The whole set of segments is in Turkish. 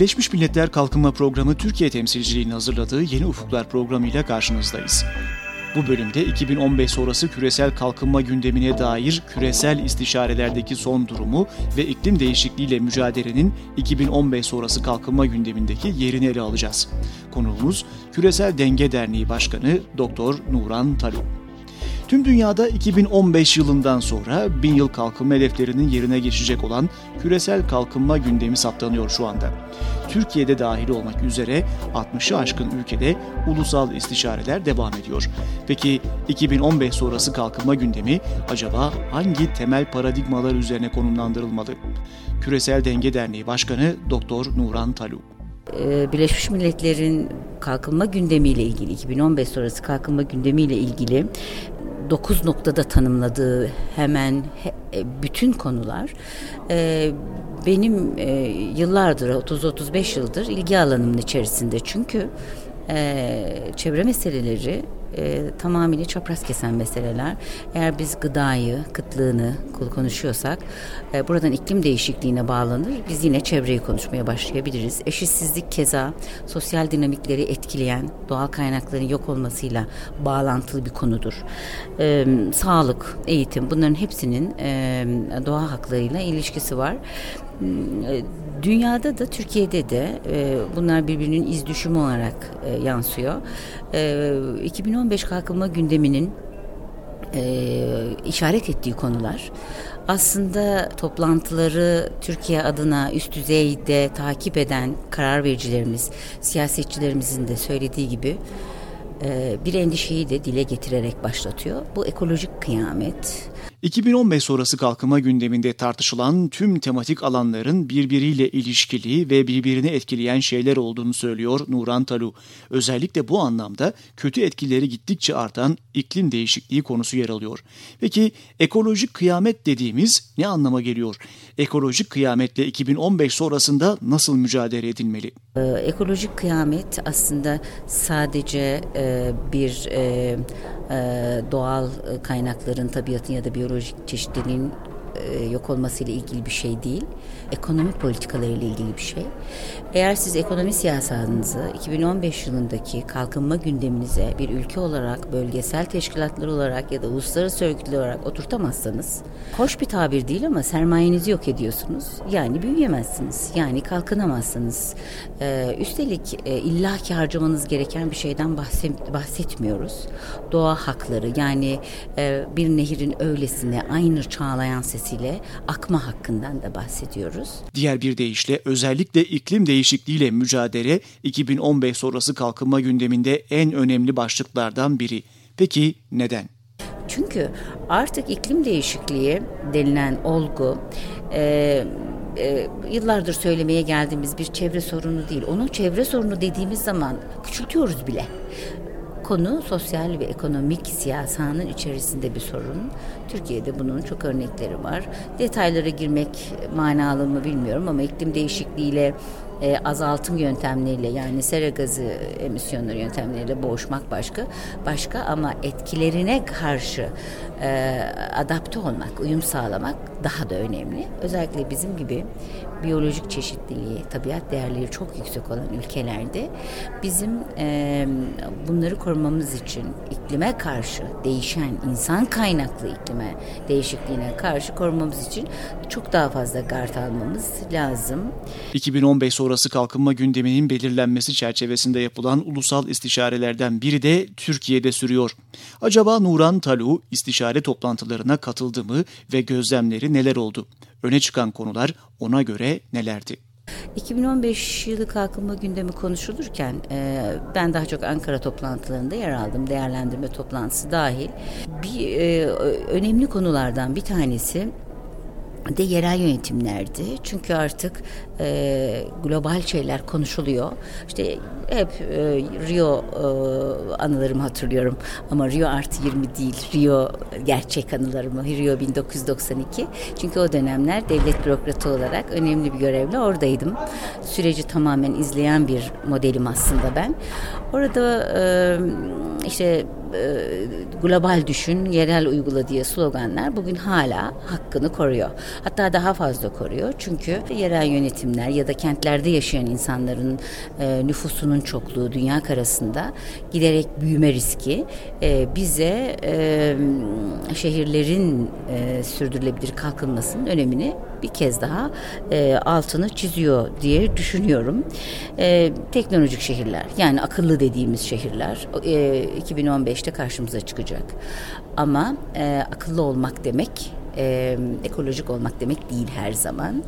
Birleşmiş Milletler Kalkınma Programı Türkiye temsilciliğinin hazırladığı Yeni Ufuklar programıyla karşınızdayız. Bu bölümde 2015 sonrası küresel kalkınma gündemine dair küresel istişarelerdeki son durumu ve iklim değişikliğiyle mücadelenin 2015 sonrası kalkınma gündemindeki yerini ele alacağız. Konuğumuz Küresel Denge Derneği Başkanı Doktor Nuran Talu. Tüm dünyada 2015 yılından sonra bin yıl kalkınma hedeflerinin yerine geçecek olan küresel kalkınma gündemi saptanıyor şu anda. Türkiye'de dahil olmak üzere 60'ı aşkın ülkede ulusal istişareler devam ediyor. Peki 2015 sonrası kalkınma gündemi acaba hangi temel paradigmalar üzerine konumlandırılmalı? Küresel Denge Derneği Başkanı Doktor Nuran Talu. Ee, Birleşmiş Milletler'in kalkınma gündemiyle ilgili 2015 sonrası kalkınma gündemiyle ilgili 9 noktada tanımladığı hemen e, bütün konular e, benim e, yıllardır 30-35 yıldır ilgi alanımın içerisinde. Çünkü çevre meseleleri e, tamamıyla çapraz kesen meseleler. Eğer biz gıdayı, kıtlığını konuşuyorsak e, buradan iklim değişikliğine bağlanır. Biz yine çevreyi konuşmaya başlayabiliriz. Eşitsizlik keza sosyal dinamikleri etkileyen doğal kaynakların yok olmasıyla bağlantılı bir konudur. E, sağlık, eğitim bunların hepsinin e, doğa haklarıyla ilişkisi var. E, dünyada da Türkiye'de de e, bunlar birbirinin iz düşümü olarak e, yansıyor. E, 2015 kalkınma gündeminin e, işaret ettiği konular aslında toplantıları Türkiye adına üst düzeyde takip eden karar vericilerimiz, siyasetçilerimizin de söylediği gibi e, bir endişeyi de dile getirerek başlatıyor. Bu ekolojik kıyamet, 2015 sonrası kalkınma gündeminde tartışılan tüm tematik alanların birbiriyle ilişkili ve birbirini etkileyen şeyler olduğunu söylüyor Nuran Talu. Özellikle bu anlamda kötü etkileri gittikçe artan iklim değişikliği konusu yer alıyor. Peki ekolojik kıyamet dediğimiz ne anlama geliyor? Ekolojik kıyametle 2015 sonrasında nasıl mücadele edilmeli? Ee, ekolojik kıyamet aslında sadece e, bir e, e, doğal kaynakların, tabiatın ya da biyolojik çeşitliliğin yok olmasıyla ilgili bir şey değil. Ekonomi politikalarıyla ilgili bir şey. Eğer siz ekonomi siyasanınızı 2015 yılındaki kalkınma gündeminize bir ülke olarak, bölgesel teşkilatlar olarak ya da uluslararası örgütler olarak oturtamazsanız, hoş bir tabir değil ama sermayenizi yok ediyorsunuz. Yani büyüyemezsiniz. Yani kalkınamazsınız. Ee, üstelik e, illaki harcamanız gereken bir şeyden bahset, bahsetmiyoruz. Doğa hakları yani e, bir nehirin öylesine aynı çağlayan sesiyle akma hakkından da bahsediyoruz. Diğer bir deyişle özellikle iklim değişikliğiyle mücadele 2015 sonrası kalkınma gündeminde en önemli başlıklardan biri. Peki neden? Çünkü artık iklim değişikliği denilen olgu e, e, yıllardır söylemeye geldiğimiz bir çevre sorunu değil. Onun çevre sorunu dediğimiz zaman küçültüyoruz bile konu sosyal ve ekonomik siyasanın içerisinde bir sorun. Türkiye'de bunun çok örnekleri var. Detaylara girmek manalı mı bilmiyorum ama iklim değişikliğiyle e, azaltım yöntemleriyle yani sera gazı emisyonları yöntemleriyle boğuşmak başka başka ama etkilerine karşı e, adapte olmak, uyum sağlamak daha da önemli. Özellikle bizim gibi biyolojik çeşitliliği, tabiat değerleri çok yüksek olan ülkelerde bizim e, bunları korumamız için iklime karşı değişen insan kaynaklı iklime değişikliğine karşı korumamız için çok daha fazla gard almamız lazım. 2015 sonrası kalkınma gündeminin belirlenmesi çerçevesinde yapılan ulusal istişarelerden biri de Türkiye'de sürüyor. Acaba Nuran Talu istişare toplantılarına katıldı mı ve gözlemleri neler oldu? Öne çıkan konular ona göre nelerdi? 2015 yılı kalkınma gündemi konuşulurken e, ben daha çok Ankara toplantılarında yer aldım. Değerlendirme toplantısı dahil. Bir e, önemli konulardan bir tanesi de yerel yönetimlerdi. Çünkü artık e, global şeyler konuşuluyor. İşte hep e, Rio e, anılarımı hatırlıyorum ama Rio artı 20 değil Rio gerçek anılarımı Rio 1992 çünkü o dönemler devlet bürokratı olarak önemli bir görevle oradaydım süreci tamamen izleyen bir modelim aslında ben orada e, işte global düşün, yerel uygula diye sloganlar bugün hala hakkını koruyor. Hatta daha fazla koruyor. Çünkü yerel yönetimler ya da kentlerde yaşayan insanların e, nüfusunun çokluğu dünya karasında giderek büyüme riski e, bize e, şehirlerin e, sürdürülebilir kalkınmasının önemini bir kez daha e, altını çiziyor diye düşünüyorum. E, teknolojik şehirler yani akıllı dediğimiz şehirler e, 2015'te karşımıza çıkacak. Ama e, akıllı olmak demek e, ekolojik olmak demek değil her zaman.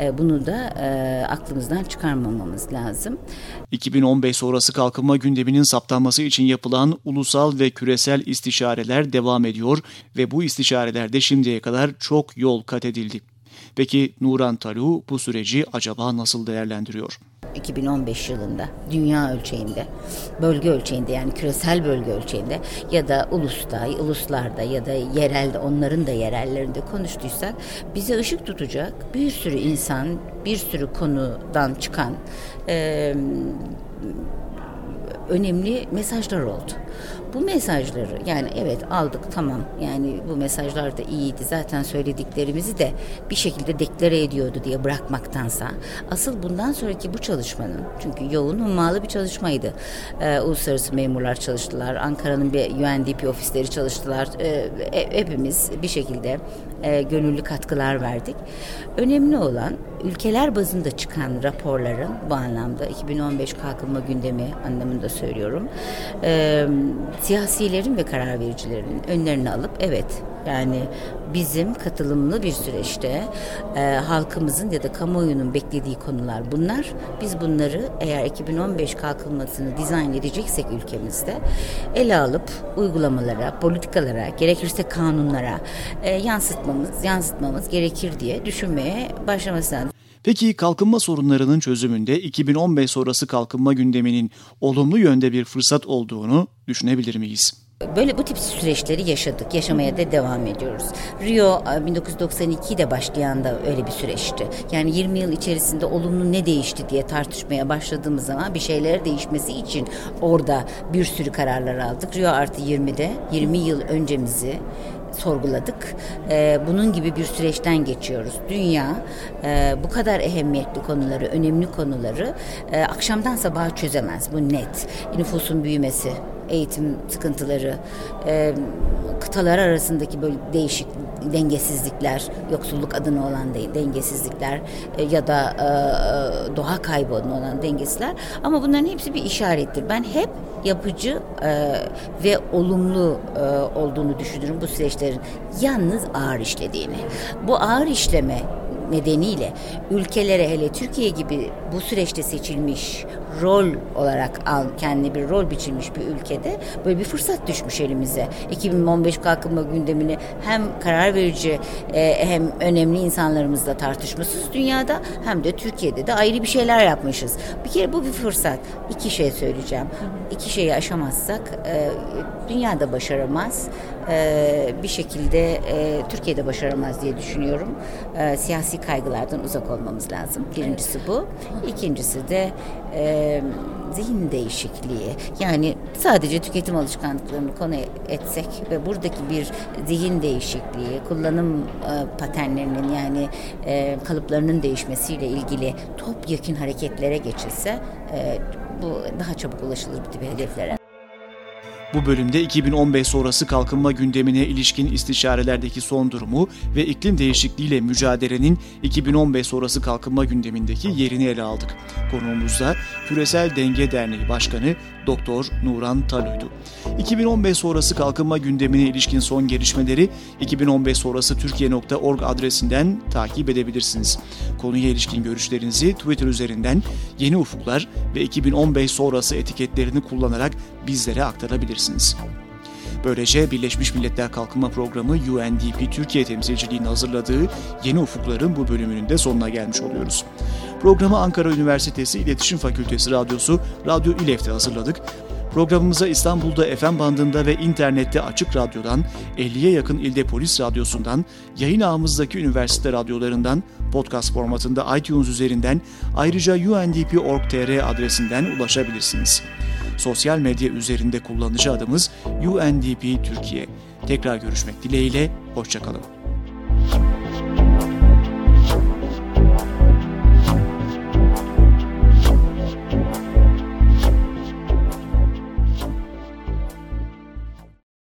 E, bunu da e, aklımızdan çıkarmamamız lazım. 2015 sonrası kalkınma gündeminin saptanması için yapılan ulusal ve küresel istişareler devam ediyor ve bu istişarelerde şimdiye kadar çok yol kat edildi. Peki Nuran Talu bu süreci acaba nasıl değerlendiriyor? 2015 yılında dünya ölçeğinde, bölge ölçeğinde yani küresel bölge ölçeğinde ya da ulusta, uluslarda ya da yerelde onların da yerellerinde konuştuysak bize ışık tutacak bir sürü insan, bir sürü konudan çıkan e, önemli mesajlar oldu. Bu mesajları yani evet aldık tamam yani bu mesajlar da iyiydi zaten söylediklerimizi de bir şekilde deklare ediyordu diye bırakmaktansa asıl bundan sonraki bu çalışmanın çünkü yoğun hummalı bir çalışmaydı. Ee, uluslararası memurlar çalıştılar. Ankara'nın bir UNDP ofisleri çalıştılar. Ee, hepimiz bir şekilde e, gönüllü katkılar verdik. Önemli olan ülkeler bazında çıkan raporların bu anlamda 2015 kalkınma gündemi anlamında söylüyorum. E, siyasilerin ve karar vericilerin önlerini alıp evet yani bizim katılımlı bir süreçte e, halkımızın ya da kamuoyunun beklediği konular bunlar. Biz bunları eğer 2015 kalkınmasını dizayn edeceksek ülkemizde ele alıp uygulamalara, politikalara, gerekirse kanunlara e, yansıtmamız, yansıtmamız gerekir diye düşünmeye başlaması lazım. Peki kalkınma sorunlarının çözümünde 2015 sonrası kalkınma gündeminin olumlu yönde bir fırsat olduğunu düşünebilir miyiz? Böyle bu tip süreçleri yaşadık, yaşamaya da devam ediyoruz. Rio 1992'de başlayan da öyle bir süreçti. Yani 20 yıl içerisinde olumlu ne değişti diye tartışmaya başladığımız zaman bir şeyler değişmesi için orada bir sürü kararlar aldık. Rio artı 20'de 20 yıl öncemizi sorguladık. E, bunun gibi bir süreçten geçiyoruz. Dünya e, bu kadar ehemmiyetli konuları, önemli konuları e, akşamdan sabaha çözemez. Bu net. Nüfusun büyümesi, eğitim sıkıntıları, e, kıtalar arasındaki böyle değişik dengesizlikler, yoksulluk adına olan de, dengesizlikler e, ya da e, doğa kaybı adına olan dengesizler. Ama bunların hepsi bir işarettir. Ben hep yapıcı e, ve olumlu e, olduğunu düşünürüm bu süreçlerin. Yalnız ağır işlediğini. Bu ağır işleme nedeniyle ülkelere hele Türkiye gibi bu süreçte seçilmiş rol olarak al, kendi bir rol biçilmiş bir ülkede böyle bir fırsat düşmüş elimize. 2015 kalkınma gündemini hem karar verici e, hem önemli insanlarımızla tartışmasız dünyada hem de Türkiye'de de ayrı bir şeyler yapmışız. Bir kere bu bir fırsat. İki şey söyleyeceğim. İki şeyi aşamazsak e, dünyada başaramaz. E, bir şekilde e, Türkiye'de başaramaz diye düşünüyorum. E, siyasi kaygılardan uzak olmamız lazım. Birincisi bu. İkincisi de zihin değişikliği. Yani sadece tüketim alışkanlıklarını konu etsek ve buradaki bir zihin değişikliği, kullanım paternlerinin yani kalıplarının değişmesiyle ilgili topyekun hareketlere geçilse bu daha çabuk ulaşılır bu tip hedeflere. Bu bölümde 2015 sonrası kalkınma gündemine ilişkin istişarelerdeki son durumu ve iklim değişikliğiyle mücadelenin 2015 sonrası kalkınma gündemindeki yerini ele aldık. Konuğumuz da Küresel Denge Derneği Başkanı Doktor Nuran Taluydu. 2015 sonrası kalkınma gündemine ilişkin son gelişmeleri 2015 sonrası Türkiye.org adresinden takip edebilirsiniz. Konuya ilişkin görüşlerinizi Twitter üzerinden Yeni Ufuklar ve 2015 sonrası etiketlerini kullanarak bizlere aktarabilirsiniz. Böylece Birleşmiş Milletler Kalkınma Programı UNDP Türkiye temsilciliğinin hazırladığı Yeni Ufukların bu bölümünün de sonuna gelmiş oluyoruz. Programı Ankara Üniversitesi İletişim Fakültesi Radyosu Radyo İLEF'te hazırladık. Programımıza İstanbul'da FM bandında ve internette Açık Radyo'dan, 50'ye yakın ilde Polis Radyosu'ndan, yayın ağımızdaki üniversite radyolarından, podcast formatında iTunes üzerinden, ayrıca undp.org.tr adresinden ulaşabilirsiniz. Sosyal medya üzerinde kullanıcı adımız UNDP Türkiye. Tekrar görüşmek dileğiyle, hoşçakalın.